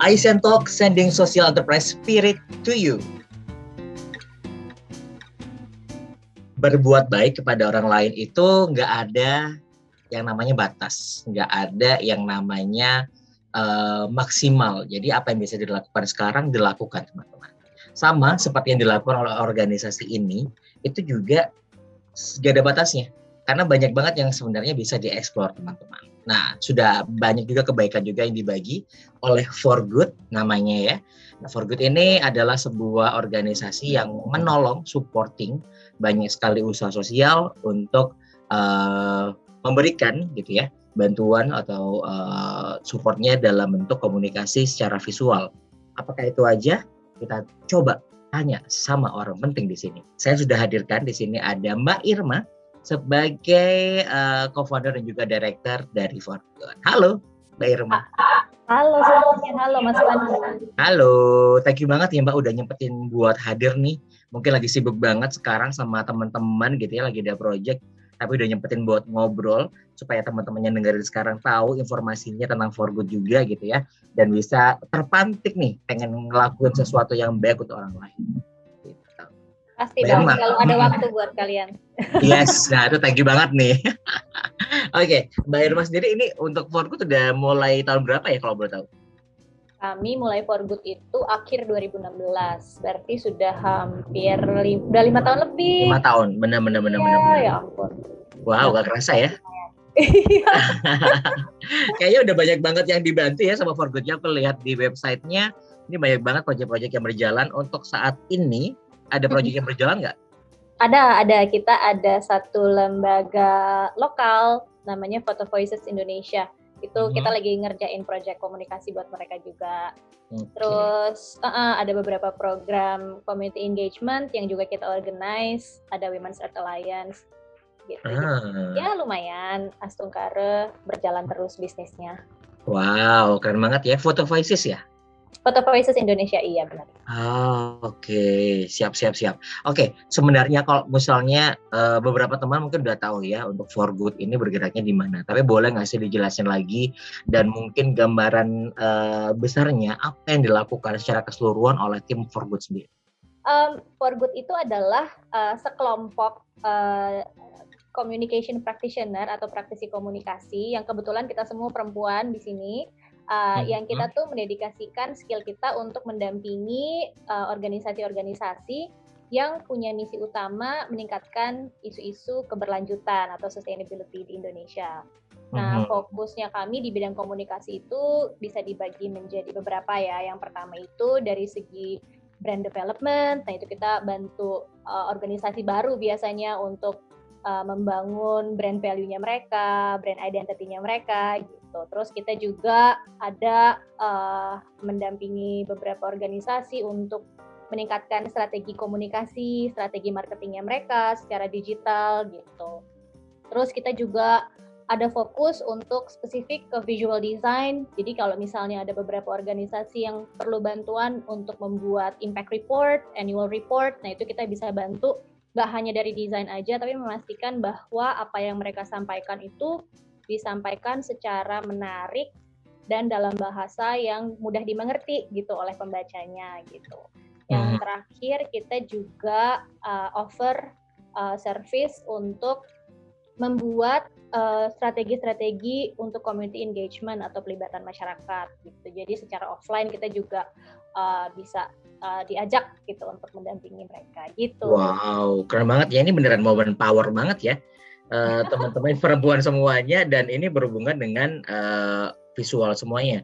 Aizen Talk sending social enterprise spirit to you. Berbuat baik kepada orang lain itu nggak ada yang namanya batas, nggak ada yang namanya uh, maksimal. Jadi apa yang bisa dilakukan sekarang dilakukan teman-teman. Sama seperti yang dilakukan oleh organisasi ini, itu juga gak ada batasnya karena banyak banget yang sebenarnya bisa dieksplor teman-teman. Nah, sudah banyak juga kebaikan juga yang dibagi oleh For Good namanya ya. Nah, For Good ini adalah sebuah organisasi yang menolong, supporting banyak sekali usaha sosial untuk uh, memberikan gitu ya bantuan atau uh, supportnya dalam bentuk komunikasi secara visual. Apakah itu aja? Kita coba tanya sama orang penting di sini. Saya sudah hadirkan di sini ada Mbak Irma sebagai uh, co-founder dan juga director dari Fortune. Halo, Mbak Irma. Halo semuanya, halo Mas Wanda. Halo, thank you banget ya Mbak udah nyempetin buat hadir nih. Mungkin lagi sibuk banget sekarang sama teman-teman gitu ya, lagi ada project tapi udah nyempetin buat ngobrol supaya teman-teman yang dengerin sekarang tahu informasinya tentang For Good juga gitu ya dan bisa terpantik nih pengen ngelakuin sesuatu yang baik untuk orang lain. Pasti dong, kalau ada waktu buat kalian. Yes, nah itu thank you banget nih. Oke, okay, Mbak Irma sendiri ini untuk For Good udah mulai tahun berapa ya kalau boleh tahu? Kami mulai For Good itu akhir 2016, berarti sudah hampir li udah lima tahun lebih. Lima tahun, benar benar benar ya, benar. Ya ampun. Wow, gak kerasa ya? Iya. Kayaknya udah banyak banget yang dibantu ya sama For Good-nya. Aku lihat di websitenya, ini banyak banget proyek-proyek yang berjalan. Untuk saat ini, ada proyek yang berjalan nggak? Ada, ada. Kita ada satu lembaga lokal namanya Photo Voices Indonesia. Itu hmm. kita lagi ngerjain proyek komunikasi buat mereka juga. Okay. Terus uh, uh, ada beberapa program community engagement yang juga kita organize. Ada Women's Art Alliance gitu. Ah. Ya lumayan, Astungkare berjalan terus bisnisnya. Wow, keren banget ya. Photo Voices ya? Foto Voices Indonesia iya benar. Oh, oke, okay. siap siap siap. Oke, okay. sebenarnya kalau misalnya uh, beberapa teman mungkin udah tahu ya untuk For Good ini bergeraknya di mana. Tapi boleh nggak sih dijelasin lagi dan mungkin gambaran uh, besarnya apa yang dilakukan secara keseluruhan oleh tim For Good sendiri? Um, For Good itu adalah uh, sekelompok uh, communication practitioner atau praktisi komunikasi yang kebetulan kita semua perempuan di sini uh, yang kita tuh mendedikasikan skill kita untuk mendampingi uh, organisasi-organisasi yang punya misi utama meningkatkan isu-isu keberlanjutan atau sustainability di Indonesia. Nah, fokusnya kami di bidang komunikasi itu bisa dibagi menjadi beberapa ya. Yang pertama itu dari segi brand development, nah itu kita bantu uh, organisasi baru biasanya untuk uh, membangun brand value-nya mereka, brand identity-nya mereka gitu. Terus kita juga ada uh, mendampingi beberapa organisasi untuk meningkatkan strategi komunikasi, strategi marketingnya mereka secara digital gitu. Terus kita juga ada fokus untuk spesifik ke visual design. Jadi kalau misalnya ada beberapa organisasi yang perlu bantuan untuk membuat impact report, annual report, nah itu kita bisa bantu nggak hanya dari desain aja, tapi memastikan bahwa apa yang mereka sampaikan itu disampaikan secara menarik dan dalam bahasa yang mudah dimengerti gitu oleh pembacanya gitu. Yang hmm. terakhir kita juga uh, offer uh, service untuk membuat eh, strategi-strategi uh, untuk community engagement atau pelibatan masyarakat gitu. Jadi secara offline kita juga uh, bisa uh, diajak gitu untuk mendampingi mereka gitu. Wow, keren banget ya ini beneran momen power banget ya. Uh, teman-teman perempuan semuanya dan ini berhubungan dengan uh, visual semuanya.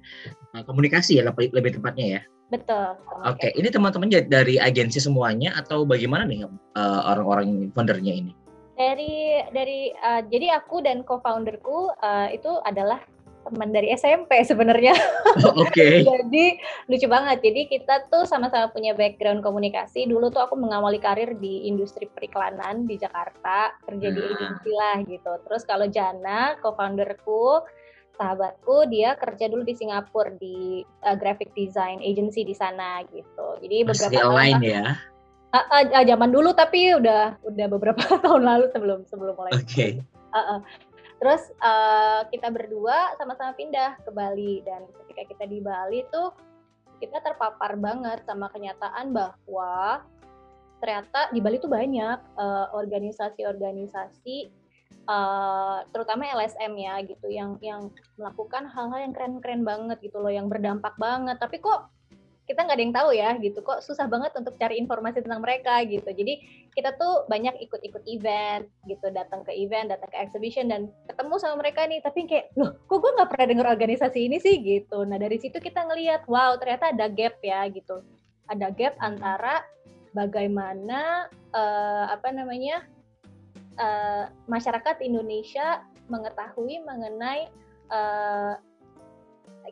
Uh, komunikasi ya lebih, lebih tepatnya ya. Betul. Oke, okay. ini teman-teman dari agensi semuanya atau bagaimana nih orang-orang uh, foundernya ini? Dari dari uh, jadi aku dan co-founderku uh, itu adalah teman dari SMP sebenarnya. Oke. Okay. Jadi lucu banget. Jadi kita tuh sama-sama punya background komunikasi. Dulu tuh aku mengawali karir di industri periklanan di Jakarta, kerja di agensi lah gitu. Terus kalau Jana, co-founderku, sahabatku, dia kerja dulu di Singapura di uh, graphic design agency di sana gitu. Jadi Masih beberapa online tahun, ya. Uh, uh, uh, zaman dulu tapi udah udah beberapa tahun lalu sebelum sebelum mulai. Oke. Okay. Uh, uh. Terus uh, kita berdua sama-sama pindah ke Bali. Dan ketika kita di Bali tuh kita terpapar banget sama kenyataan bahwa ternyata di Bali tuh banyak uh, organisasi-organisasi uh, terutama LSM ya gitu yang yang melakukan hal-hal yang keren-keren banget gitu loh yang berdampak banget. Tapi kok kita nggak ada yang tahu ya gitu. Kok susah banget untuk cari informasi tentang mereka gitu. Jadi kita tuh banyak ikut-ikut event gitu. Datang ke event datang ke exhibition dan ketemu sama mereka nih. Tapi kayak loh kok gue nggak pernah dengar organisasi ini sih? Gitu. Nah dari situ kita ngelihat wow ternyata ada gap ya gitu. Ada gap antara bagaimana uh, apa namanya uh, masyarakat Indonesia mengetahui mengenai uh,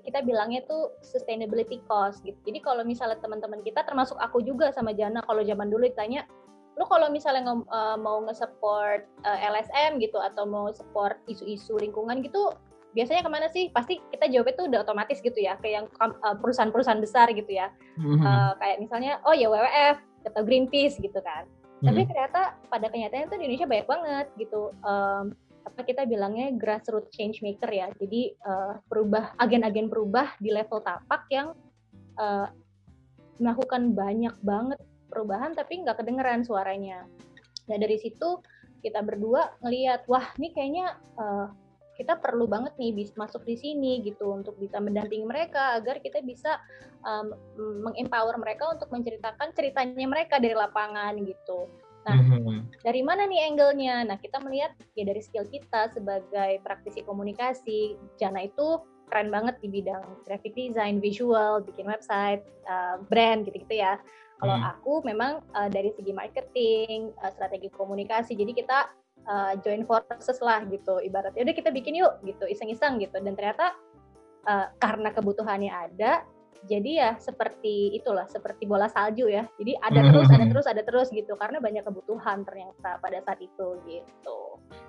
kita bilangnya tuh sustainability cost gitu. Jadi kalau misalnya teman-teman kita termasuk aku juga sama Jana kalau zaman dulu ditanya lu kalau misalnya uh, mau nge-support uh, LSM gitu atau mau support isu-isu lingkungan gitu biasanya ke mana sih? Pasti kita jawabnya tuh udah otomatis gitu ya, kayak yang uh, perusahaan-perusahaan besar gitu ya. Mm-hmm. Uh, kayak misalnya, oh ya WWF atau Greenpeace gitu kan. Mm-hmm. Tapi ternyata pada kenyataannya tuh di Indonesia banyak banget gitu. Um, apa kita bilangnya grassroots change maker ya. Jadi uh, perubah agen-agen perubah di level tapak yang uh, melakukan banyak banget perubahan tapi nggak kedengeran suaranya. Nah dari situ kita berdua ngelihat wah ini kayaknya uh, kita perlu banget nih bisa masuk di sini gitu untuk bisa mendampingi mereka agar kita bisa um, mengempower mereka untuk menceritakan ceritanya mereka dari lapangan gitu. Nah, mm-hmm. dari mana nih angle-nya? Nah, kita melihat ya dari skill kita sebagai praktisi komunikasi. Jana itu keren banget di bidang graphic design, visual, bikin website, uh, brand gitu-gitu ya. Kalau mm. aku memang uh, dari segi marketing, uh, strategi komunikasi. Jadi kita uh, join forces lah gitu. Ibaratnya udah kita bikin yuk gitu, iseng-iseng gitu. Dan ternyata uh, karena kebutuhannya ada, jadi ya seperti itulah seperti bola salju ya. Jadi ada hmm, terus ada terus ada terus gitu. Karena banyak kebutuhan ternyata pada saat itu gitu.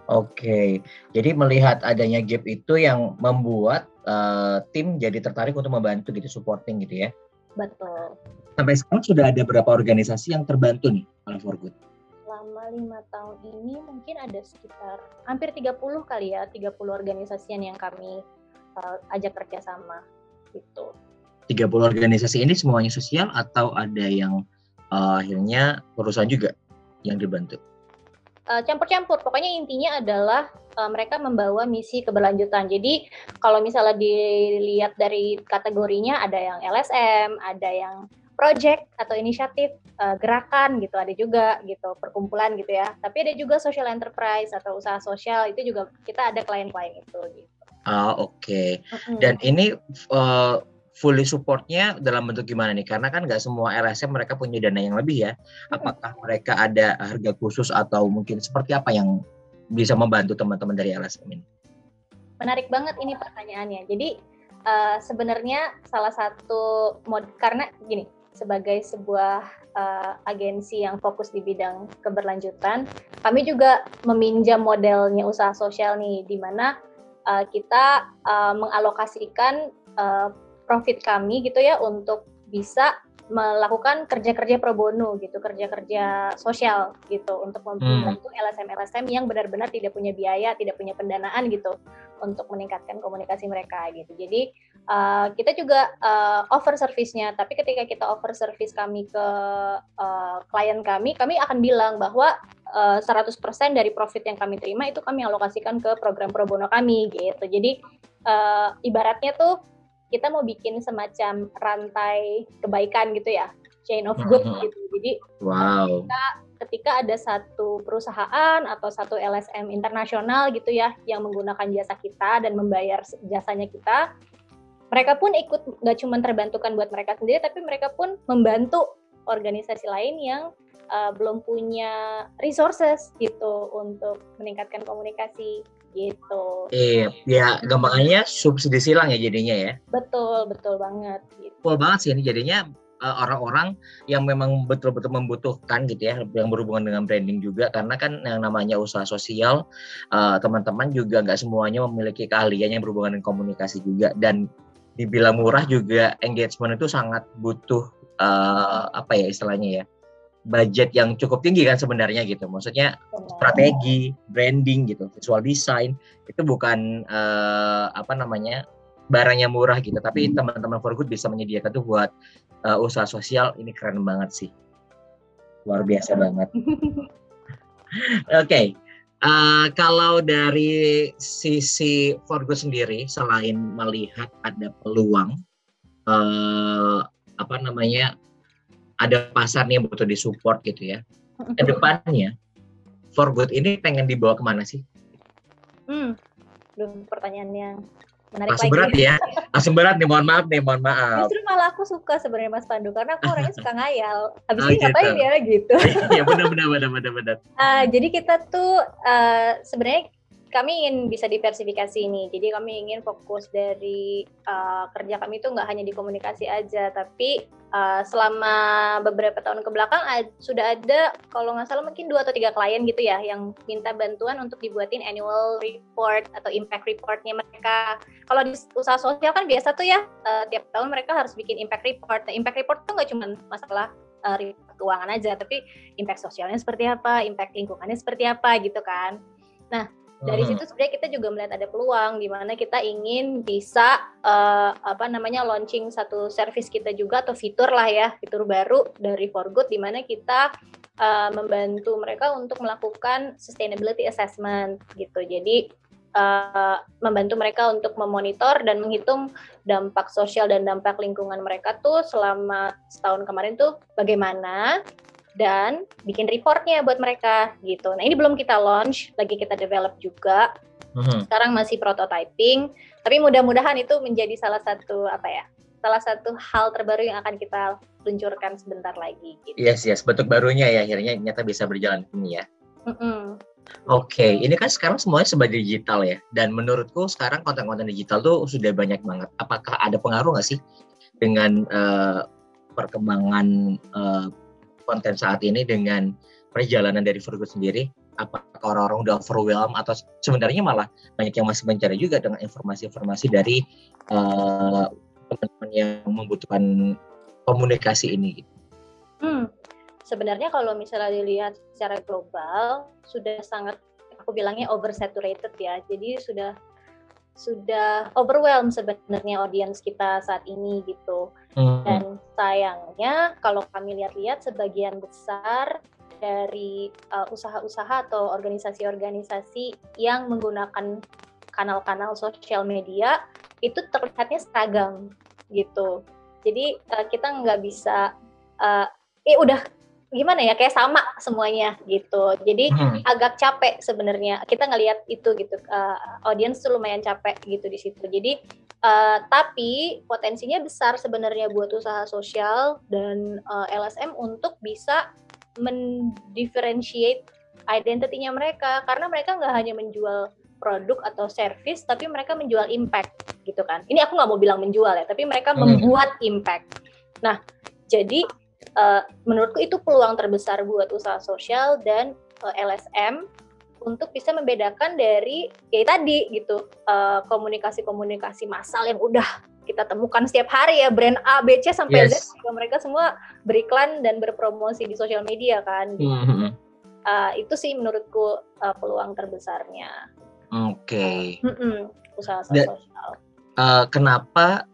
Oke. Jadi melihat adanya gap itu yang membuat uh, tim jadi tertarik untuk membantu gitu supporting gitu ya? Betul. Sampai sekarang sudah ada berapa organisasi yang terbantu nih oleh For Good selama lima tahun ini mungkin ada sekitar hampir 30 kali ya 30 organisasi yang kami uh, ajak kerjasama gitu 30 organisasi ini semuanya sosial atau ada yang uh, akhirnya perusahaan juga yang dibantu? Eh, campur-campur. Uh, Pokoknya intinya adalah uh, mereka membawa misi keberlanjutan. Jadi kalau misalnya dilihat dari kategorinya ada yang LSM, ada yang project atau inisiatif uh, gerakan gitu ada juga gitu perkumpulan gitu ya tapi ada juga social enterprise atau usaha sosial itu juga kita ada klien-klien itu gitu. Ah oke. Okay. Mm -hmm. Dan ini uh, fully supportnya dalam bentuk gimana nih? Karena kan nggak semua LSM mereka punya dana yang lebih ya. Apakah mereka ada harga khusus atau mungkin seperti apa yang bisa membantu teman-teman dari LSM ini? Menarik banget ini pertanyaannya. Jadi uh, sebenarnya salah satu mod karena gini sebagai sebuah uh, agensi yang fokus di bidang keberlanjutan, kami juga meminjam modelnya usaha sosial nih, di mana uh, kita uh, mengalokasikan uh, profit kami gitu ya untuk bisa melakukan kerja-kerja pro bono gitu, kerja-kerja sosial gitu untuk membantu hmm. LSM-LSM yang benar-benar tidak punya biaya, tidak punya pendanaan gitu untuk meningkatkan komunikasi mereka gitu. Jadi uh, kita juga uh, offer service-nya, tapi ketika kita offer service kami ke uh, klien kami, kami akan bilang bahwa uh, 100% dari profit yang kami terima itu kami alokasikan ke program pro bono kami gitu. Jadi uh, ibaratnya tuh kita mau bikin semacam rantai kebaikan gitu ya chain of good hmm. gitu jadi wow. ketika, ketika ada satu perusahaan atau satu LSM internasional gitu ya yang menggunakan jasa kita dan membayar jasanya kita mereka pun ikut nggak cuma terbantukan buat mereka sendiri tapi mereka pun membantu organisasi lain yang uh, belum punya resources gitu untuk meningkatkan komunikasi gitu. Iya, ya gampangannya subsidi silang ya jadinya ya. Betul, betul banget. Gitu. Betul banget sih ini jadinya eh, orang-orang yang memang betul-betul membutuhkan gitu ya yang berhubungan dengan branding juga karena kan yang namanya usaha sosial uh, teman-teman juga nggak semuanya memiliki keahlian yang berhubungan dengan komunikasi juga dan dibilang murah juga engagement itu sangat butuh uh, apa ya istilahnya ya budget yang cukup tinggi kan sebenarnya gitu. Maksudnya strategi, branding gitu, visual design itu bukan uh, apa namanya barangnya murah gitu. Tapi teman-teman for good bisa menyediakan tuh buat uh, usaha sosial. Ini keren banget sih. Luar biasa banget. Oke okay. uh, kalau dari sisi for good sendiri selain melihat ada peluang uh, apa namanya ada pasar nih yang butuh disupport gitu ya ke depannya for good ini pengen dibawa ke mana sih? Hmm, belum pertanyaan yang menarik Langsung lagi. berat ya. Langsung berat nih, mohon maaf nih, mohon maaf. Justru malah aku suka sebenarnya Mas Pandu karena aku orangnya suka ngayal. Habis oh, ini gitu. ngapain ya gitu. Iya benar benar benar benar benar. Uh, jadi kita tuh uh, sebenarnya kami ingin bisa diversifikasi ini. Jadi kami ingin fokus dari uh, kerja kami itu nggak hanya di komunikasi aja, tapi uh, selama beberapa tahun ke belakang uh, sudah ada kalau nggak salah mungkin dua atau tiga klien gitu ya yang minta bantuan untuk dibuatin annual report atau impact reportnya mereka. Kalau di usaha sosial kan biasa tuh ya uh, tiap tahun mereka harus bikin impact report. Nah, impact report tuh nggak cuma masalah uh, keuangan aja, tapi impact sosialnya seperti apa, impact lingkungannya seperti apa gitu kan. Nah, dari hmm. situ sebenarnya kita juga melihat ada peluang di mana kita ingin bisa uh, apa namanya launching satu service kita juga atau fitur lah ya fitur baru dari For Good di mana kita uh, membantu mereka untuk melakukan sustainability assessment gitu jadi uh, membantu mereka untuk memonitor dan menghitung dampak sosial dan dampak lingkungan mereka tuh selama setahun kemarin tuh bagaimana dan bikin reportnya buat mereka gitu. Nah ini belum kita launch, lagi kita develop juga. Mm-hmm. Sekarang masih prototyping, tapi mudah-mudahan itu menjadi salah satu apa ya, salah satu hal terbaru yang akan kita luncurkan sebentar lagi. Gitu. Yes yes, bentuk barunya ya akhirnya nyata bisa berjalan ini ya. Mm-hmm. Oke, okay. ini kan sekarang semuanya sebagai digital ya, dan menurutku sekarang konten-konten digital tuh sudah banyak banget. Apakah ada pengaruh nggak sih dengan uh, perkembangan uh, konten saat ini dengan perjalanan dari Virgo sendiri? Apakah orang-orang udah overwhelm atau sebenarnya malah banyak yang masih mencari juga dengan informasi-informasi dari uh, teman-teman yang membutuhkan komunikasi ini? Hmm, sebenarnya kalau misalnya dilihat secara global sudah sangat aku bilangnya oversaturated ya. Jadi sudah sudah overwhelm sebenarnya audiens kita saat ini gitu. Hmm. Dan sayangnya kalau kami lihat-lihat sebagian besar dari uh, usaha-usaha atau organisasi-organisasi yang menggunakan kanal-kanal sosial media itu terlihatnya seragam gitu. Jadi uh, kita nggak bisa, uh, eh udah gimana ya kayak sama semuanya gitu. Jadi hmm. agak capek sebenarnya. Kita ngelihat itu gitu uh, audiens tuh lumayan capek gitu di situ. Jadi uh, tapi potensinya besar sebenarnya buat usaha sosial dan uh, LSM untuk bisa mendifferentiate identitinya mereka. Karena mereka nggak hanya menjual produk atau service tapi mereka menjual impact gitu kan. Ini aku nggak mau bilang menjual ya tapi mereka hmm. membuat impact. Nah jadi uh, menurutku itu peluang terbesar buat usaha sosial dan uh, eh, LSM untuk bisa membedakan dari kayak tadi gitu uh, komunikasi-komunikasi massal yang udah kita temukan setiap hari ya brand A, B, C sampai yes. Z mereka semua beriklan dan berpromosi di sosial media kan. Gitu. Mm -hmm. uh, itu sih menurutku uh, peluang terbesarnya. Oke. Okay. Uh, mm -mm, usaha sosial. Uh, kenapa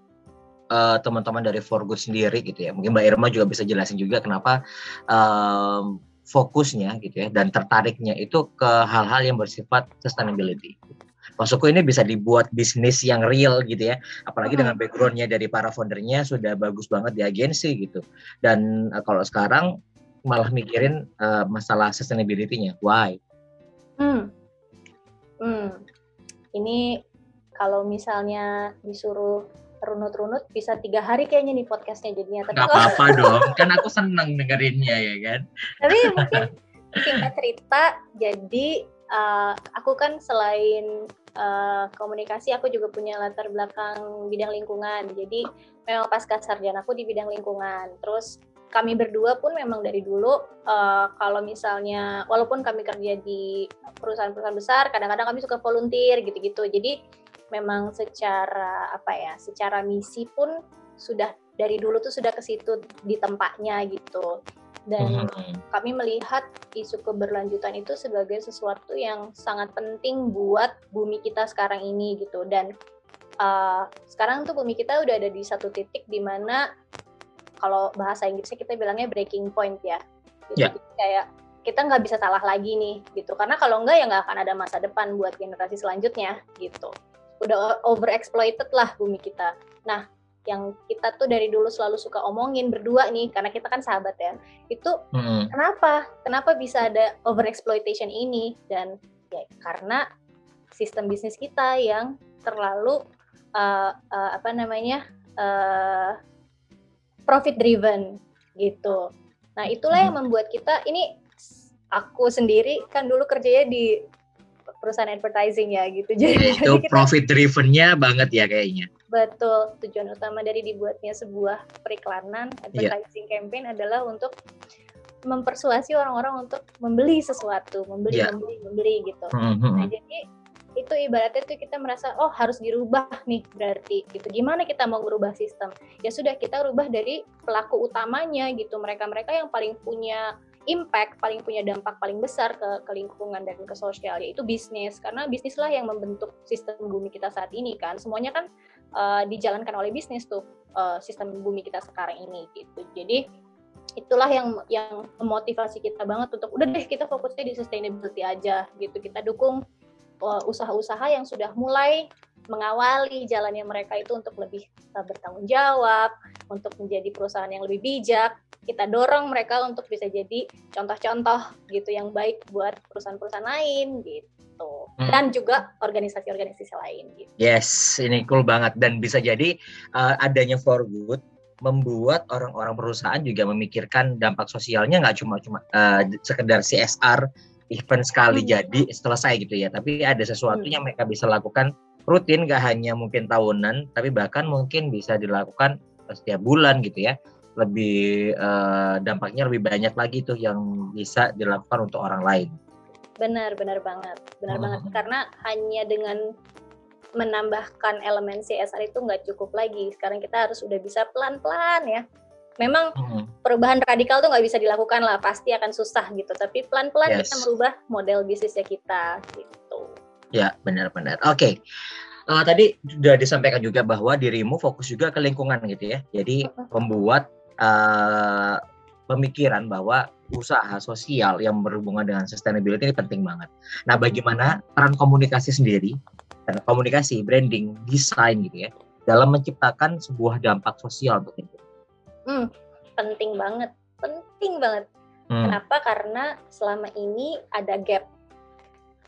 uh, teman-teman dari For Good sendiri gitu ya. Mungkin Mbak Irma juga bisa jelasin juga kenapa um, fokusnya gitu ya dan tertariknya itu ke hal-hal yang bersifat sustainability. Maksudku ini bisa dibuat bisnis yang real gitu ya, apalagi dengan backgroundnya dari para foundernya sudah bagus banget di agensi gitu. Dan uh, kalau sekarang malah mikirin uh, masalah sustainability-nya, why? Hmm. Hmm. Ini kalau misalnya disuruh runut-runut bisa tiga hari kayaknya nih podcastnya jadinya. Tapi Gak apa-apa dong, kan aku seneng dengerinnya ya kan. Tapi mungkin singkat cerita, jadi uh, aku kan selain uh, komunikasi, aku juga punya latar belakang bidang lingkungan. Jadi memang pasca sarjana aku di bidang lingkungan. Terus kami berdua pun memang dari dulu uh, kalau misalnya walaupun kami kerja di perusahaan-perusahaan besar, kadang-kadang kami suka volunteer gitu-gitu. Jadi memang secara apa ya secara misi pun sudah dari dulu tuh sudah ke situ di tempatnya gitu dan hmm. kami melihat isu keberlanjutan itu sebagai sesuatu yang sangat penting buat bumi kita sekarang ini gitu dan uh, sekarang tuh bumi kita udah ada di satu titik di mana kalau bahasa Inggrisnya kita bilangnya breaking point ya. Jadi yeah. kayak kita nggak bisa salah lagi nih gitu karena kalau enggak ya nggak akan ada masa depan buat generasi selanjutnya gitu udah over exploited lah bumi kita. Nah yang kita tuh dari dulu selalu suka omongin berdua nih karena kita kan sahabat ya. Itu mm-hmm. kenapa? Kenapa bisa ada over exploitation ini? Dan ya karena sistem bisnis kita yang terlalu uh, uh, apa namanya uh, profit driven gitu. Nah itulah yang membuat kita ini aku sendiri kan dulu kerjanya di perusahaan advertising ya gitu. Jadi itu kita, profit drivennya banget ya kayaknya. Betul. Tujuan utama dari dibuatnya sebuah periklanan iya. advertising yeah. campaign adalah untuk mempersuasi orang-orang untuk membeli sesuatu, membeli, yeah. membeli, membeli gitu. Mm-hmm. Nah jadi itu ibaratnya tuh kita merasa oh harus dirubah nih berarti gitu. Gimana kita mau merubah sistem? Ya sudah kita rubah dari pelaku utamanya gitu. Mereka-mereka yang paling punya impact paling punya dampak paling besar ke, ke lingkungan dan ke sosial yaitu bisnis. Karena bisnislah yang membentuk sistem bumi kita saat ini kan. Semuanya kan uh, dijalankan oleh bisnis tuh uh, sistem bumi kita sekarang ini gitu. Jadi itulah yang yang memotivasi kita banget untuk udah deh kita fokusnya di sustainability aja gitu. Kita dukung eh, usaha-usaha yang sudah mulai mengawali jalannya mereka itu untuk lebih bertanggung jawab, untuk menjadi perusahaan yang lebih bijak, kita dorong mereka untuk bisa jadi contoh-contoh gitu yang baik buat perusahaan-perusahaan lain gitu hmm. dan juga organisasi-organisasi lain gitu. Yes, ini cool banget dan bisa jadi uh, adanya for good membuat orang-orang perusahaan juga memikirkan dampak sosialnya nggak cuma cuma uh, sekedar CSR event sekali hmm. jadi selesai gitu ya, tapi ada sesuatu hmm. yang mereka bisa lakukan rutin gak hanya mungkin tahunan tapi bahkan mungkin bisa dilakukan setiap bulan gitu ya lebih uh, dampaknya lebih banyak lagi tuh yang bisa dilakukan untuk orang lain. Benar, benar banget, benar hmm. banget. Karena hanya dengan menambahkan elemen CSR itu nggak cukup lagi. Sekarang kita harus udah bisa pelan-pelan ya. Memang hmm. perubahan radikal tuh nggak bisa dilakukan lah, pasti akan susah gitu. Tapi pelan-pelan yes. kita merubah model bisnisnya kita gitu. Ya, benar-benar. Oke. Okay uh, tadi sudah disampaikan juga bahwa dirimu fokus juga ke lingkungan gitu ya. Jadi membuat uh, pemikiran bahwa usaha sosial yang berhubungan dengan sustainability ini penting banget. Nah, bagaimana peran komunikasi sendiri, komunikasi, branding, desain gitu ya, dalam menciptakan sebuah dampak sosial untuk? Hmm, penting banget, penting banget. Hmm. Kenapa? Karena selama ini ada gap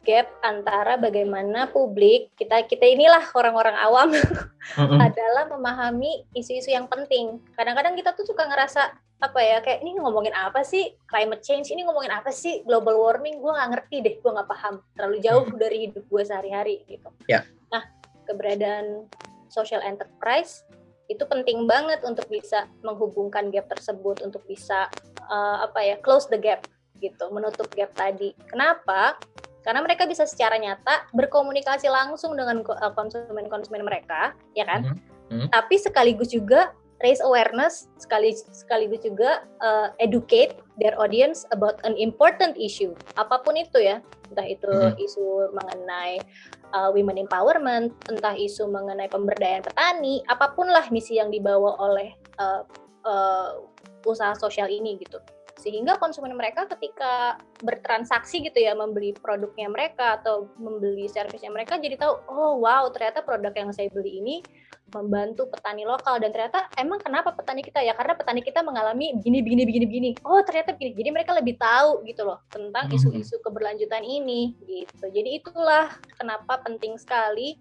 gap antara bagaimana publik kita kita inilah orang-orang awam mm-hmm. adalah memahami isu-isu yang penting. Kadang-kadang kita tuh suka ngerasa apa ya kayak ini ngomongin apa sih climate change ini ngomongin apa sih global warming gue nggak ngerti deh gue nggak paham terlalu jauh mm-hmm. dari hidup gue sehari-hari gitu. Yeah. Nah keberadaan social enterprise itu penting banget untuk bisa menghubungkan gap tersebut untuk bisa uh, apa ya close the gap gitu menutup gap tadi. Kenapa? Karena mereka bisa secara nyata berkomunikasi langsung dengan eh, konsumen-konsumen mereka, ya kan? Mm -hmm. Tapi sekaligus juga raise awareness, sekaligus sekaligus juga uh, educate their audience about an important issue, apa pun itu ya, entah itu mm -hmm. isu mengenai uh, women empowerment, entah isu mengenai pemberdayaan petani, apa pun lah misi yang dibawa oleh uh, uh, usaha sosial ini gitu sehingga konsumen mereka ketika bertransaksi gitu ya membeli produknya mereka atau membeli servisnya mereka jadi tahu oh wow ternyata produk yang saya beli ini membantu petani lokal. Dan ternyata emang kenapa petani kita ya? Karena petani kita mengalami begini begini begini begini oh ternyata begini jadi mereka lebih tahu gitu loh tentang hmm. isu-isu keberlanjutan ini gitu. Jadi itulah kenapa penting sekali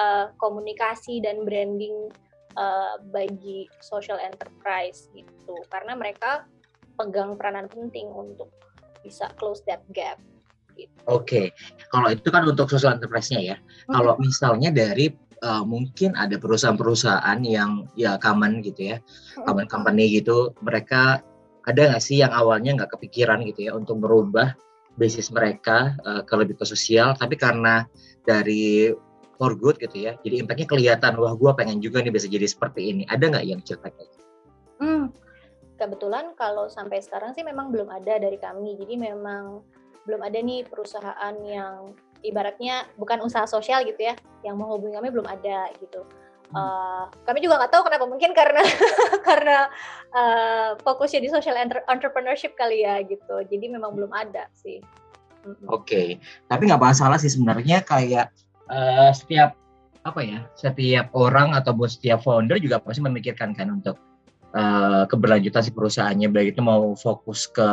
uh, komunikasi dan branding uh, bagi social enterprise gitu. Karena mereka pegang peranan penting untuk bisa close that gap. Gitu. Oke, okay. kalau itu kan untuk social enterprise-nya ya. Hmm. Kalau misalnya dari uh, mungkin ada perusahaan-perusahaan yang ya common gitu ya, hmm. common company gitu, mereka ada nggak sih yang awalnya nggak kepikiran gitu ya untuk merubah bisnis mereka uh, ke lebih ke sosial, tapi karena dari for good gitu ya, jadi impactnya kelihatan wah gue pengen juga nih bisa jadi seperti ini. Ada nggak yang cerita kayak gitu? Hmm, kebetulan kalau sampai sekarang sih memang belum ada dari kami. Jadi memang belum ada nih perusahaan yang ibaratnya bukan usaha sosial gitu ya yang menghubungi kami belum ada gitu Uh, kami juga nggak tahu kenapa mungkin karena karena uh, fokusnya di social entrepreneurship kali ya gitu jadi memang belum ada sih oke okay. tapi nggak masalah sih sebenarnya kayak uh, setiap apa ya setiap orang atau bos setiap founder juga pasti memikirkan kan untuk uh, keberlanjutan si perusahaannya baik itu mau fokus ke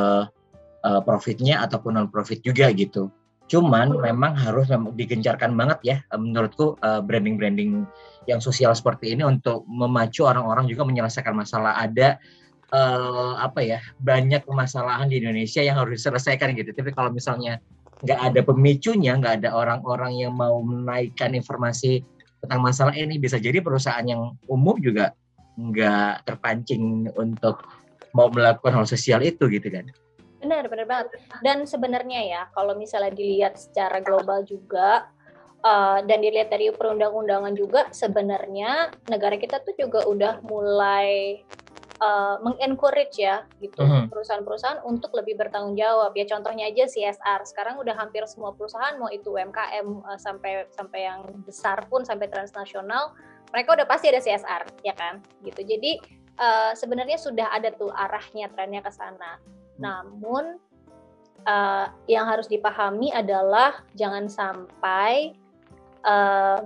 uh, profitnya ataupun non profit juga gitu Cuman memang harus digencarkan banget ya menurutku branding-branding yang sosial seperti ini untuk memacu orang-orang juga menyelesaikan masalah ada uh, apa ya banyak permasalahan di Indonesia yang harus diselesaikan gitu. Tapi kalau misalnya nggak ada pemicunya, nggak ada orang-orang yang mau menaikkan informasi tentang masalah ini, bisa jadi perusahaan yang umum juga nggak terpancing untuk mau melakukan hal sosial itu gitu kan. Benar, benar banget. Dan sebenarnya ya, kalau misalnya dilihat secara global juga, uh, dan dilihat dari perundang-undangan juga, sebenarnya negara kita tuh juga udah mulai uh, mengencourage ya, gitu, uh-huh. perusahaan-perusahaan untuk lebih bertanggung jawab. Ya contohnya aja CSR. Sekarang udah hampir semua perusahaan, mau itu UMKM uh, sampai sampai yang besar pun sampai transnasional, mereka udah pasti ada CSR, ya kan? Gitu. Jadi uh, sebenarnya sudah ada tuh arahnya trennya ke sana. Namun uh, yang harus dipahami adalah jangan sampai uh,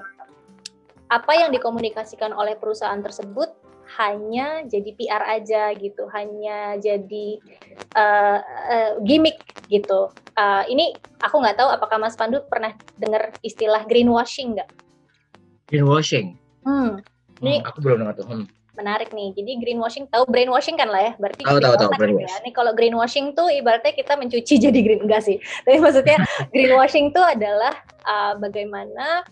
apa yang dikomunikasikan oleh perusahaan tersebut hanya jadi PR aja gitu, hanya jadi uh, uh, gimmick gitu. Uh, ini aku nggak tahu apakah Mas Pandu pernah dengar istilah greenwashing nggak? Greenwashing. Hmm. Ini hmm, aku belum dengar tuh. Hmm menarik nih. Jadi greenwashing tahu brainwashing kan lah ya. Berarti tahu tahu tahu brainwashing. Ya. Ini kalau greenwashing tuh ibaratnya kita mencuci jadi green enggak sih. Tapi maksudnya greenwashing tuh adalah uh, bagaimana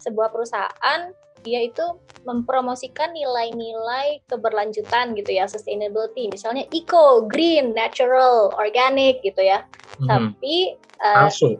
sebuah perusahaan dia itu mempromosikan nilai-nilai keberlanjutan gitu ya, sustainability. Misalnya eco, green, natural, organic gitu ya. Hmm. Tapi uh, palsu.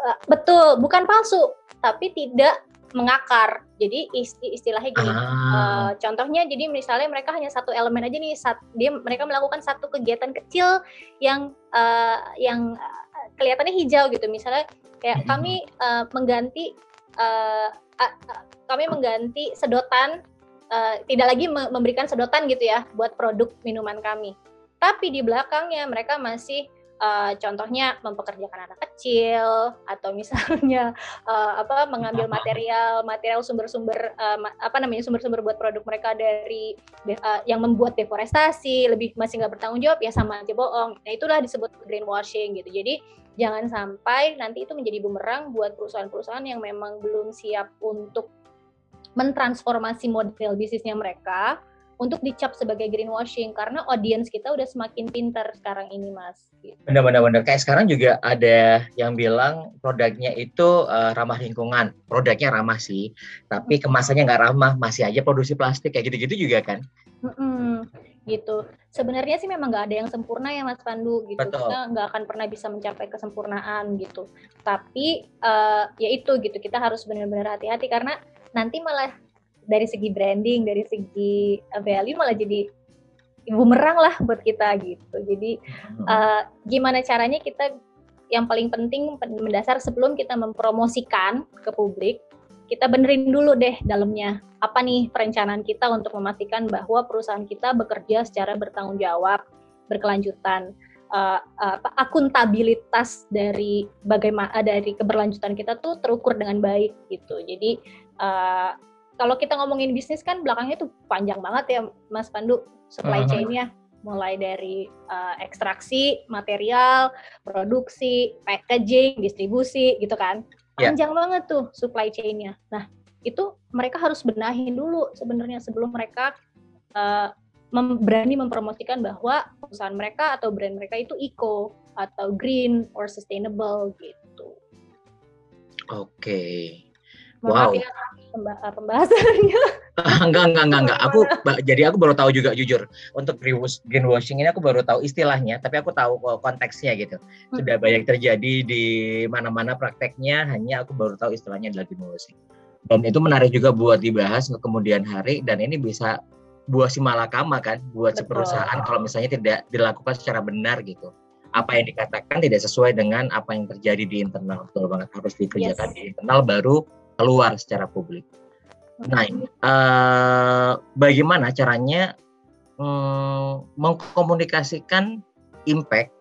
Uh, betul, bukan palsu, tapi tidak mengakar. Jadi istilahnya gini, ah. uh, contohnya jadi misalnya mereka hanya satu elemen aja nih, sat, dia mereka melakukan satu kegiatan kecil yang uh, yang uh, kelihatannya hijau gitu, misalnya kayak hmm. kami uh, mengganti uh, uh, uh, kami mengganti sedotan, uh, tidak lagi memberikan sedotan gitu ya buat produk minuman kami. Tapi di belakangnya mereka masih uh, contohnya mempekerjakan anak kecil atau misalnya uh, apa mengambil material material sumber-sumber uh, apa namanya sumber-sumber buat produk mereka dari uh, yang membuat deforestasi lebih masih nggak bertanggung jawab ya sama aja bohong. Nah itulah disebut greenwashing gitu. Jadi jangan sampai nanti itu menjadi bumerang buat perusahaan-perusahaan yang memang belum siap untuk mentransformasi model bisnisnya mereka untuk dicap sebagai greenwashing karena audiens kita udah semakin pintar sekarang ini mas. Gitu. Benar-benar kayak sekarang juga ada yang bilang produknya itu uh, ramah lingkungan, produknya ramah sih, tapi kemasannya nggak ramah, masih aja produksi plastik kayak gitu-gitu juga kan? Mm-mm, gitu. Sebenarnya sih memang nggak ada yang sempurna ya Mas Pandu gitu. Betul. Kita nggak akan pernah bisa mencapai kesempurnaan gitu. Tapi uh, ya itu gitu kita harus benar-benar hati-hati karena nanti malah dari segi branding, dari segi uh, value malah jadi bumerang lah buat kita gitu. Jadi uh, gimana caranya kita yang paling penting mendasar sebelum kita mempromosikan ke publik, kita benerin dulu deh dalamnya apa nih perencanaan kita untuk memastikan bahwa perusahaan kita bekerja secara bertanggung jawab, berkelanjutan. Uh, uh, akuntabilitas dari bagaimana dari keberlanjutan kita tuh terukur dengan baik gitu. Jadi uh, kalau kita ngomongin bisnis kan belakangnya tuh panjang banget ya Mas Pandu supply chain-nya mulai dari uh, ekstraksi material, produksi, packaging, distribusi gitu kan. Ya. Panjang yeah. banget tuh supply chain-nya. Nah, itu mereka harus benahin dulu sebenarnya sebelum mereka uh, mem berani mempromosikan bahwa perusahaan mereka atau brand mereka itu eco atau green or sustainable gitu. Oke. Okay. wow. ya pembahasannya. enggak, enggak, enggak, enggak. Aku jadi aku baru tahu juga jujur untuk greenwashing ini aku baru tahu istilahnya, tapi aku tahu konteksnya gitu. Sudah banyak terjadi di mana-mana prakteknya, hanya aku baru tahu istilahnya adalah greenwashing. Dan itu menarik juga buat dibahas ke kemudian hari dan ini bisa buah si malakama kan buat Betul. si perusahaan kalau misalnya tidak dilakukan secara benar gitu apa yang dikatakan tidak sesuai dengan apa yang terjadi di internal betul banget harus dikerjakan yes. di internal baru keluar secara publik. Nah, uh, bagaimana caranya um, mengkomunikasikan impact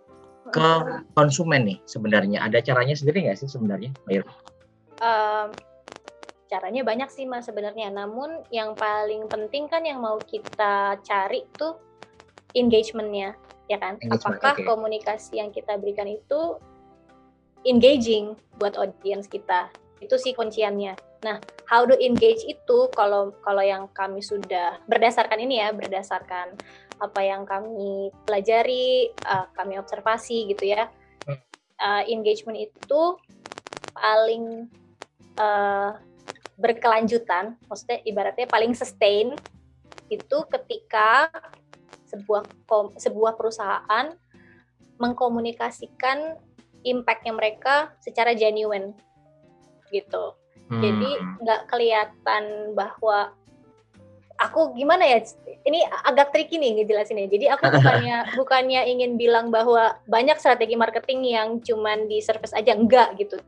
ke konsumen nih sebenarnya? Ada caranya sendiri nggak sih sebenarnya, Mbak Um, caranya banyak sih mas sebenarnya. Namun yang paling penting kan yang mau kita cari tuh engagementnya ya kan? Engagement, Apakah okay. komunikasi yang kita berikan itu engaging buat audiens kita? Itu sih kunciannya. Nah, how to engage itu kalau kalau yang kami sudah berdasarkan ini ya, berdasarkan apa yang kami pelajari, uh, kami observasi gitu ya. Uh, engagement itu paling uh, berkelanjutan, maksudnya ibaratnya paling sustain itu ketika sebuah sebuah perusahaan mengkomunikasikan impactnya mereka secara genuine gitu. Hmm. Jadi nggak kelihatan bahwa aku gimana ya ini agak tricky nih ngejelasinnya. Jadi aku bukannya bukannya ingin bilang bahwa banyak strategi marketing yang cuman di service aja enggak gitu.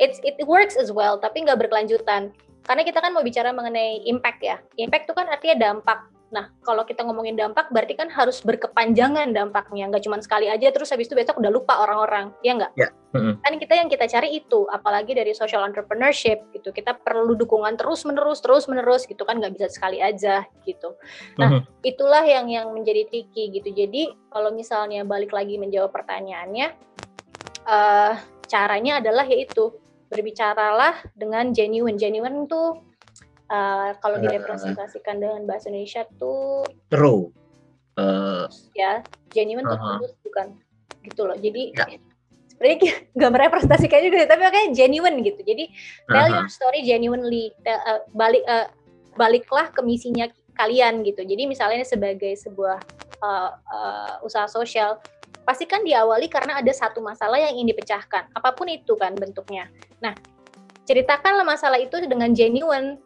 It's it works as well tapi nggak berkelanjutan. Karena kita kan mau bicara mengenai impact ya. Impact itu kan artinya dampak. Nah, kalau kita ngomongin dampak, berarti kan harus berkepanjangan dampaknya, nggak cuma sekali aja, terus habis itu besok udah lupa orang-orang, ya nggak? Ya. Mm-hmm. Kan kita yang kita cari itu, apalagi dari social entrepreneurship gitu, kita perlu dukungan terus menerus, terus menerus gitu kan, nggak bisa sekali aja gitu. Nah, mm-hmm. itulah yang yang menjadi tricky gitu. Jadi kalau misalnya balik lagi menjawab pertanyaannya, uh, caranya adalah yaitu berbicaralah dengan genuine. Genuine tuh uh, kalau uh, direpresentasikan dengan bahasa Indonesia tuh true uh, ya genuine uh -huh. tulus bukan. Gitu loh. Jadi ya. sebenarnya nggak merepresentasikan juga tapi makanya genuine gitu. Jadi tell uh -huh. your story genuinely. Uh, balik uh, baliklah ke misinya kalian gitu. Jadi misalnya sebagai sebuah uh, uh, usaha sosial pasti kan diawali karena ada satu masalah yang ingin dipecahkan. Apa pun itu kan bentuknya. Nah ceritakanlah masalah itu dengan genuine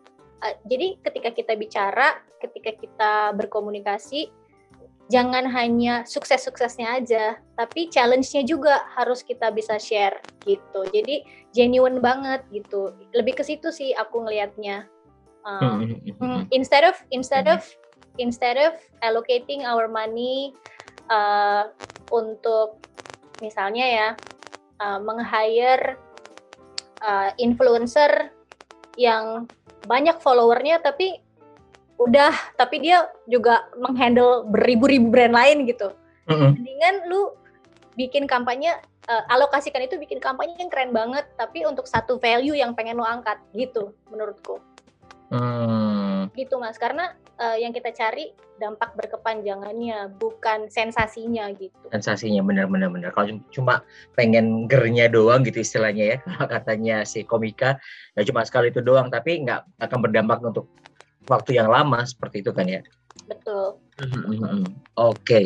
uh, jadi ketika kita bicara, ketika kita berkomunikasi, jangan hanya sukses-suksesnya aja, tapi challenge-nya juga harus kita bisa share gitu. Jadi genuine banget gitu. Lebih ke situ sih aku ngelihatnya. Uh, instead of instead of instead of allocating our money uh, untuk misalnya ya uh, meng-hire uh, influencer yang banyak followernya tapi udah tapi dia juga menghandle beribu-ribu brand lain gitu. Mm-hmm. Mendingan lu bikin kampanye uh, alokasikan itu bikin kampanye yang keren banget tapi untuk satu value yang pengen lu angkat gitu menurutku. Hmm. Gitu Mas karena uh, yang kita cari dampak berkepanjangannya bukan sensasinya gitu. Sensasinya benar-benar benar. Kalau cuma pengen gernya doang gitu istilahnya ya, kalau katanya si komika ya cuma sekali itu doang tapi nggak akan berdampak untuk waktu yang lama seperti itu kan ya. Betul. Oke. Okay.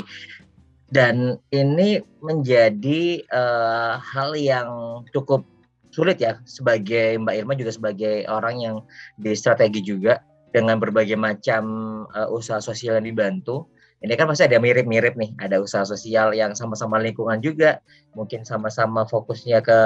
Dan ini menjadi uh, hal yang cukup sulit ya sebagai Mbak Irma juga sebagai orang yang di strategi juga dengan berbagai macam uh, usaha sosial yang dibantu. Ini kan pasti ada mirip-mirip nih, ada usaha sosial yang sama-sama lingkungan juga, mungkin sama-sama fokusnya ke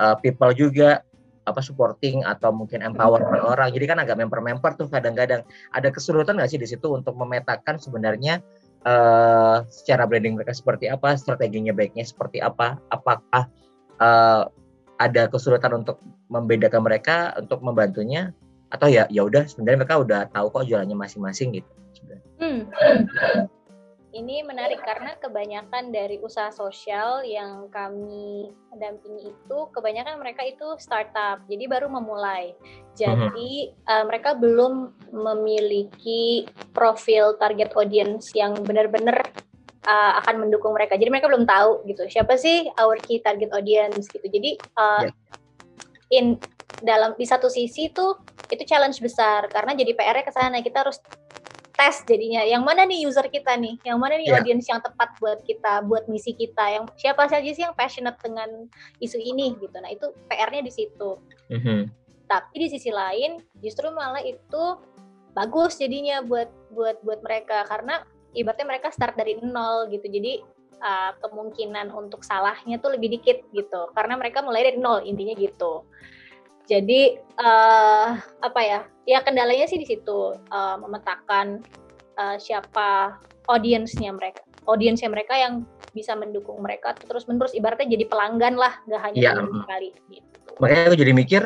uh, people juga, apa supporting atau mungkin empower orang. Jadi kan agak memper-memper tuh kadang-kadang. Ada kesulitan nggak sih di situ untuk memetakan sebenarnya uh, secara branding mereka seperti apa, strateginya baiknya seperti apa, apakah uh, ada kesulitan untuk membedakan mereka untuk membantunya atau ya ya udah sebenarnya mereka udah tahu kok jualannya masing-masing gitu. Hmm. Ini menarik karena kebanyakan dari usaha sosial yang kami dampingi itu kebanyakan mereka itu startup, jadi baru memulai. Jadi uh, mereka belum memiliki profil target audience yang benar-benar uh, akan mendukung mereka. Jadi mereka belum tahu gitu siapa sih our key target audience gitu. Jadi uh, yeah. in dalam di satu sisi tuh itu challenge besar karena jadi PR-nya ke sana. Kita harus tes jadinya yang mana nih user kita nih? Yang mana nih yeah. audience yang tepat buat kita buat misi kita? Yang siapa saja sih yang passionate dengan isu ini gitu. Nah itu PR-nya di situ. Mm-hmm. tapi di sisi lain justru malah itu bagus jadinya buat buat buat mereka. Karena ibaratnya mereka start dari nol gitu. Jadi uh, kemungkinan untuk salahnya tuh lebih dikit gitu. Karena mereka mulai dari nol intinya gitu jadi uh, apa ya ya kendalanya sih di situ uh, memetakan uh, siapa audiensnya mereka audiensnya mereka yang bisa mendukung mereka terus menerus ibaratnya jadi pelanggan lah gak hanya ya. sekali gitu. makanya aku jadi mikir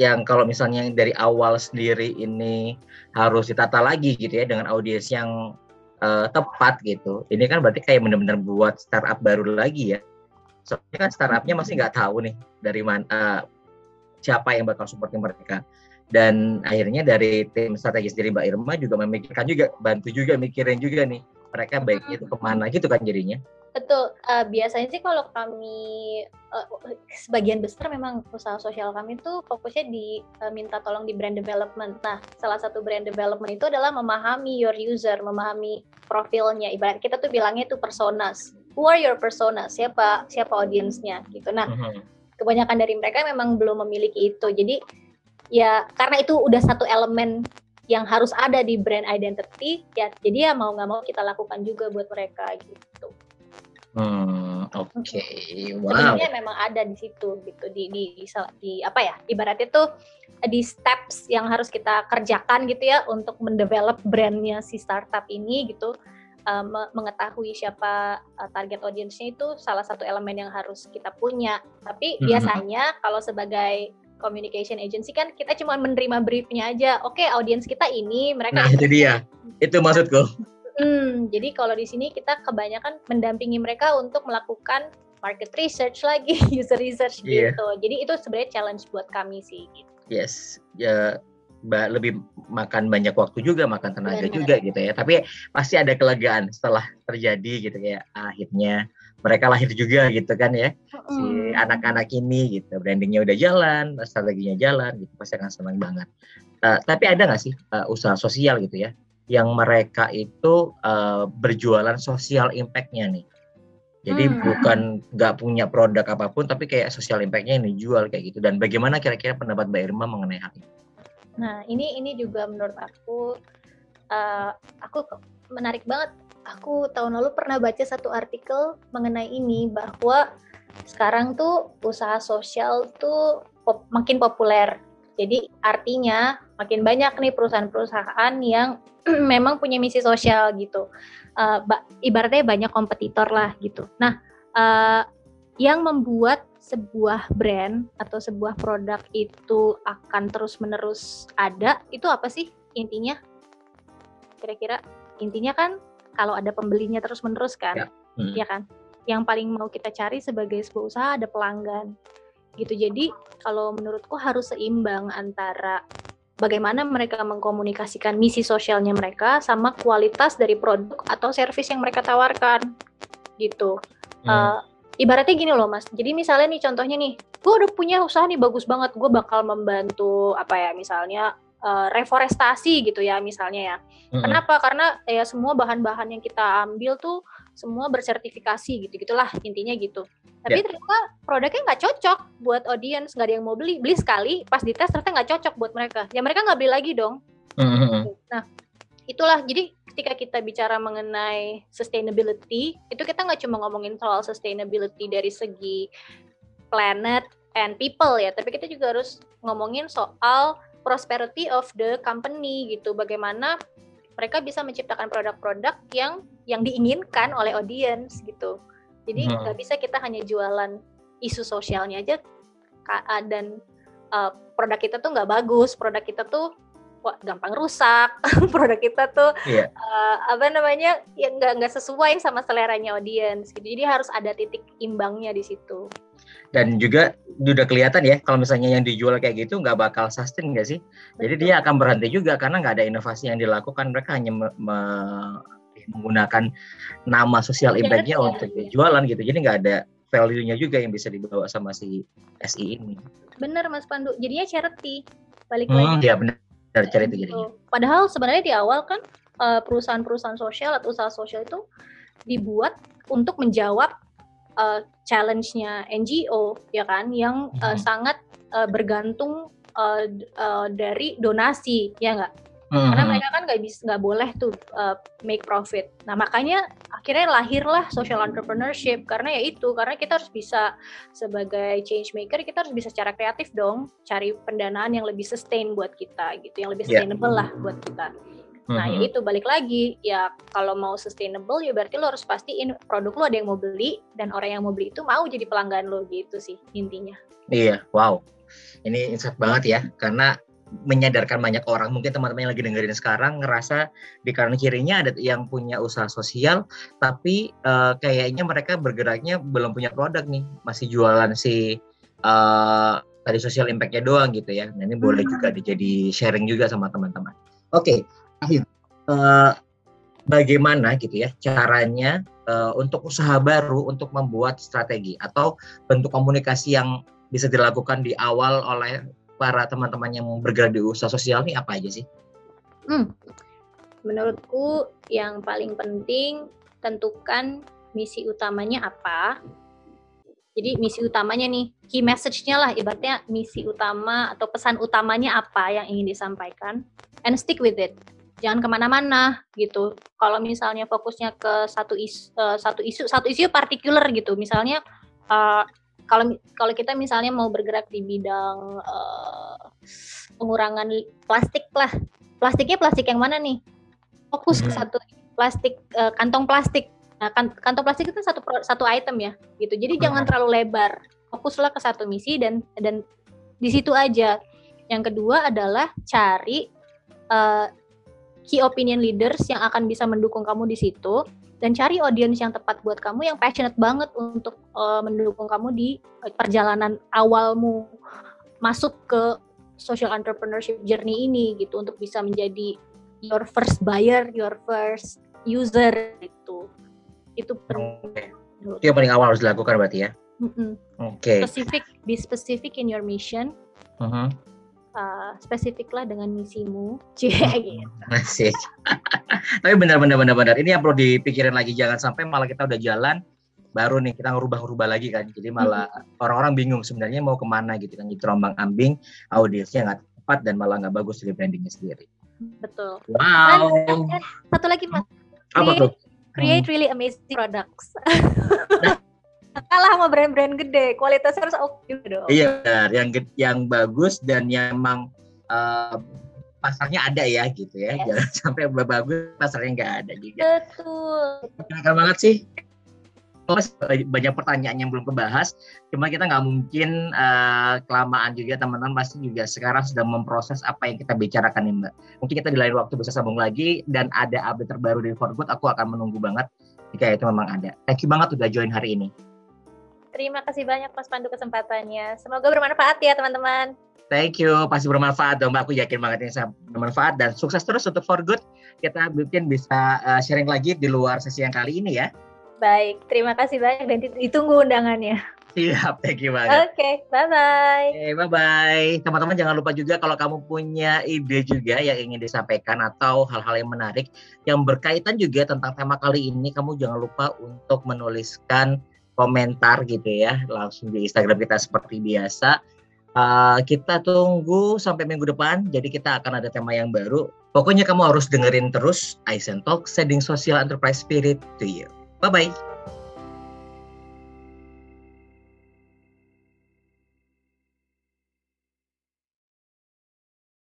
yang kalau misalnya dari awal sendiri ini harus ditata lagi gitu ya dengan audiens yang uh, tepat gitu. Ini kan berarti kayak benar-benar buat startup baru lagi ya. Soalnya kan startupnya masih nggak tahu nih dari mana uh, siapa yang bakal supporting mereka. Dan akhirnya dari tim strategis dari Mbak Irma juga memikirkan juga, bantu juga mikirin juga nih mereka baiknya itu ke mana gitu kan jadinya. Betul. Uh, biasanya sih kalau kami uh, sebagian besar memang usaha sosial kami tuh fokusnya di uh, minta tolong di brand development. Nah, salah satu brand development itu adalah memahami your user, memahami profilnya. Ibarat kita tuh bilangnya itu personas. Who are your personas? Siapa siapa audiensnya gitu. Nah, uh -huh. Kebanyakan dari mereka memang belum memiliki itu. Jadi ya karena itu udah satu elemen yang harus ada di brand identity ya jadi ya mau nggak mau kita lakukan juga buat mereka gitu Hmm, oke. Okay. Wow. Sebenarnya memang ada di situ gitu di, di di di apa ya? Ibaratnya tuh di steps yang harus kita kerjakan gitu ya untuk mendevelop brandnya si startup ini gitu. Uh, mengetahui siapa uh, target audiensnya itu salah satu elemen yang harus kita punya. Tapi hmm. biasanya kalau sebagai communication agency kan kita cuma menerima briefnya aja. Oke, okay, audiens kita ini, mereka. Nah itu dia, itu maksudku. Hmm, jadi kalau di sini kita kebanyakan mendampingi mereka untuk melakukan market research lagi, user research yeah. gitu. Jadi itu sebenarnya challenge buat kami sih. Gitu. Yes, ya lebih makan banyak waktu juga, makan tenaga Benar. juga gitu ya. Tapi pasti ada kelegaan setelah terjadi gitu ya. Akhirnya mereka lahir juga gitu kan ya. Si anak-anak ini gitu, brandingnya udah jalan, strateginya jalan gitu, pasti akan senang banget. Uh, tapi ada nggak sih uh, usaha sosial gitu ya yang mereka itu uh, berjualan sosial impact-nya nih. Jadi hmm. bukan nggak punya produk apa pun, tapi kayak sosial impact-nya ini jual kayak gitu. Dan bagaimana kira-kira pendapat Mbak Irma mengenai hal ini? Nah ini ini juga menurut aku, uh, aku menarik banget. Aku tahun lalu pernah baca satu artikel mengenai ini bahwa sekarang tuh usaha sosial tuh pop, makin populer. Jadi artinya makin banyak nih perusahaan-perusahaan yang memang punya misi sosial gitu. Uh, ibaratnya banyak kompetitor lah gitu. Nah, uh, yang membuat sebuah brand atau sebuah produk itu akan terus-menerus ada, itu apa sih intinya? Kira-kira intinya kan kalau ada pembelinya terus-menerus kan, ya, hmm. ya kan? Yang paling mau kita cari sebagai sebuah usaha ada pelanggan gitu. Jadi kalau menurutku harus seimbang antara bagaimana mereka mengkomunikasikan misi sosialnya mereka sama kualitas dari produk atau service yang mereka tawarkan gitu. Hmm. Uh, ibaratnya gini loh mas, jadi misalnya nih contohnya nih, gue udah punya usaha nih bagus banget, gue bakal membantu apa ya misalnya uh, reforestasi gitu ya misalnya ya. Hmm. Kenapa? Karena ya semua bahan-bahan yang kita ambil tuh semua bersertifikasi gitu gitulah intinya gitu tapi yeah. ternyata produknya nggak cocok buat audience nggak ada yang mau beli beli sekali pas dites ternyata nggak cocok buat mereka ya mereka nggak beli lagi dong mm-hmm. nah itulah jadi ketika kita bicara mengenai sustainability itu kita nggak cuma ngomongin soal sustainability dari segi planet and people ya tapi kita juga harus ngomongin soal prosperity of the company gitu bagaimana mereka bisa menciptakan produk-produk yang yang diinginkan oleh audience gitu. Jadi hmm. nggak hmm. bisa kita hanya jualan isu sosialnya aja dan uh, produk kita tuh nggak bagus, produk kita tuh gampang rusak, produk kita tuh yeah. Iya. uh, apa namanya ya nggak nggak sesuai sama seleranya audience. Gitu. Jadi harus ada titik imbangnya di situ dan juga udah kelihatan ya kalau misalnya yang dijual kayak gitu nggak bakal sustain nggak sih jadi dia akan berhenti juga karena nggak ada inovasi yang dilakukan mereka hanya me me menggunakan nama sosial iya, impact-nya ya, untuk ya. jualan gitu jadi nggak ada value-nya juga yang bisa dibawa sama si SI ini bener Mas Pandu jadinya charity balik hmm, lagi ya benar charity gitu. jadinya. Padahal sebenarnya di awal kan eh, perusahaan-perusahaan sosial atau usaha sosial itu dibuat untuk menjawab uh, challenge-nya NGO ya kan? Yang uh, sangat uh, bergantung uh, uh, dari donasi ya enggak hmm. karena mereka kan nggak bisa nggak boleh tuh uh, make profit nah makanya akhirnya lahirlah social entrepreneurship karena ya itu karena kita harus bisa sebagai change maker kita harus bisa secara kreatif dong cari pendanaan yang lebih sustain buat kita gitu yang lebih ya. sustainable yeah. lah buat kita Nah, mm -hmm. itu balik lagi ya kalau mau sustainable ya berarti lo harus pastiin produk lo ada yang mau beli dan orang yang mau beli itu mau jadi pelanggan lo gitu sih intinya. Iya, wow. Ini insight banget ya karena menyadarkan banyak orang. Mungkin teman-teman yang lagi dengerin sekarang ngerasa di kanan kirinya ada yang punya usaha sosial tapi uh, kayaknya mereka bergeraknya belum punya produk nih. Masih jualan si uh, tadi social impactnya doang gitu ya. Nah ini boleh juga jadi sharing juga sama teman-teman. Oke okay akhir. Uh, bagaimana gitu ya caranya uh, untuk usaha baru untuk membuat strategi atau bentuk komunikasi yang bisa dilakukan di awal oleh para teman-teman yang bergerak di usaha sosial ini apa aja sih? Hmm. Menurutku yang paling penting tentukan misi utamanya apa. Jadi misi utamanya nih, key message-nya lah ibaratnya misi utama atau pesan utamanya apa yang ingin disampaikan and stick with it jangan ke mana-mana gitu. Kalau misalnya fokusnya ke satu isu, uh, satu isu, satu isu partikular gitu. Misalnya uh, kalau kalau kita misalnya mau bergerak di bidang uh, pengurangan plastik lah, plastiknya plastik yang mana nih? Fokus ke hmm. satu plastik uh, kantong plastik. Nah, kan, kantong plastik itu satu satu item ya, gitu. Jadi hmm. jangan terlalu lebar. Fokuslah ke satu misi dan dan di situ aja. Yang kedua adalah cari uh, key opinion leaders yang akan bisa mendukung kamu di situ dan cari audience yang tepat buat kamu yang passionate banget untuk uh, mendukung kamu di perjalanan awalmu masuk ke social entrepreneurship journey ini gitu untuk bisa menjadi your first buyer, your first user itu. Itu penting. Itu yang paling awal harus dilakukan berarti ya. Mm -hmm. Oke. Okay. Specific, be specific in your mission. Uh mm-hmm. -huh uh, spesifiklah dengan misimu. Cie gitu. Asik. Tapi benar-benar benar-benar ini yang perlu dipikirin lagi jangan sampai malah kita udah jalan baru nih kita ngerubah-rubah lagi kan. Jadi malah hmm. orang-orang bingung sebenarnya mau ke mana gitu kan. Jadi terombang ambing, audiensnya nggak tepat dan malah nggak bagus dari brandingnya sendiri. Betul. Wow. Dan, satu lagi mas. Apa tuh? Create really amazing products. Kalah sama brand-brand gede kualitasnya harus oke okay dong. Iya yang yang bagus dan yang emang uh, pasarnya ada ya gitu ya. Yes. jangan sampai bagus pasarnya nggak ada juga. Betul. Terima banget sih. Banyak pertanyaan yang belum kebahas. Cuma kita nggak mungkin uh, kelamaan juga teman-teman. Pasti juga sekarang sedang memproses apa yang kita bicarakan nih mbak. Mungkin kita di lain waktu bisa sambung lagi dan ada update terbaru dari For Good aku akan menunggu banget jika itu memang ada. Thank you banget udah join hari ini Terima kasih banyak Mas Pandu kesempatannya. Semoga bermanfaat ya teman-teman. Thank you, pasti bermanfaat dong Mbak. Aku yakin banget ini bermanfaat dan sukses terus untuk For Good. Kita mungkin bisa uh, sharing lagi di luar sesi yang kali ini ya. Baik, terima kasih banyak dan ditunggu undangannya. Siap, thank you banget. Oke, okay, bye-bye. Okay, bye-bye. Teman-teman jangan lupa juga kalau kamu punya ide juga yang ingin disampaikan atau hal-hal yang menarik yang berkaitan juga tentang tema kali ini, kamu jangan lupa untuk menuliskan komentar gitu ya langsung di Instagram kita seperti biasa. Uh, kita tunggu sampai minggu depan. Jadi kita akan ada tema yang baru. Pokoknya kamu harus dengerin terus Aizen Talk, Setting Social Enterprise Spirit to you. Bye bye.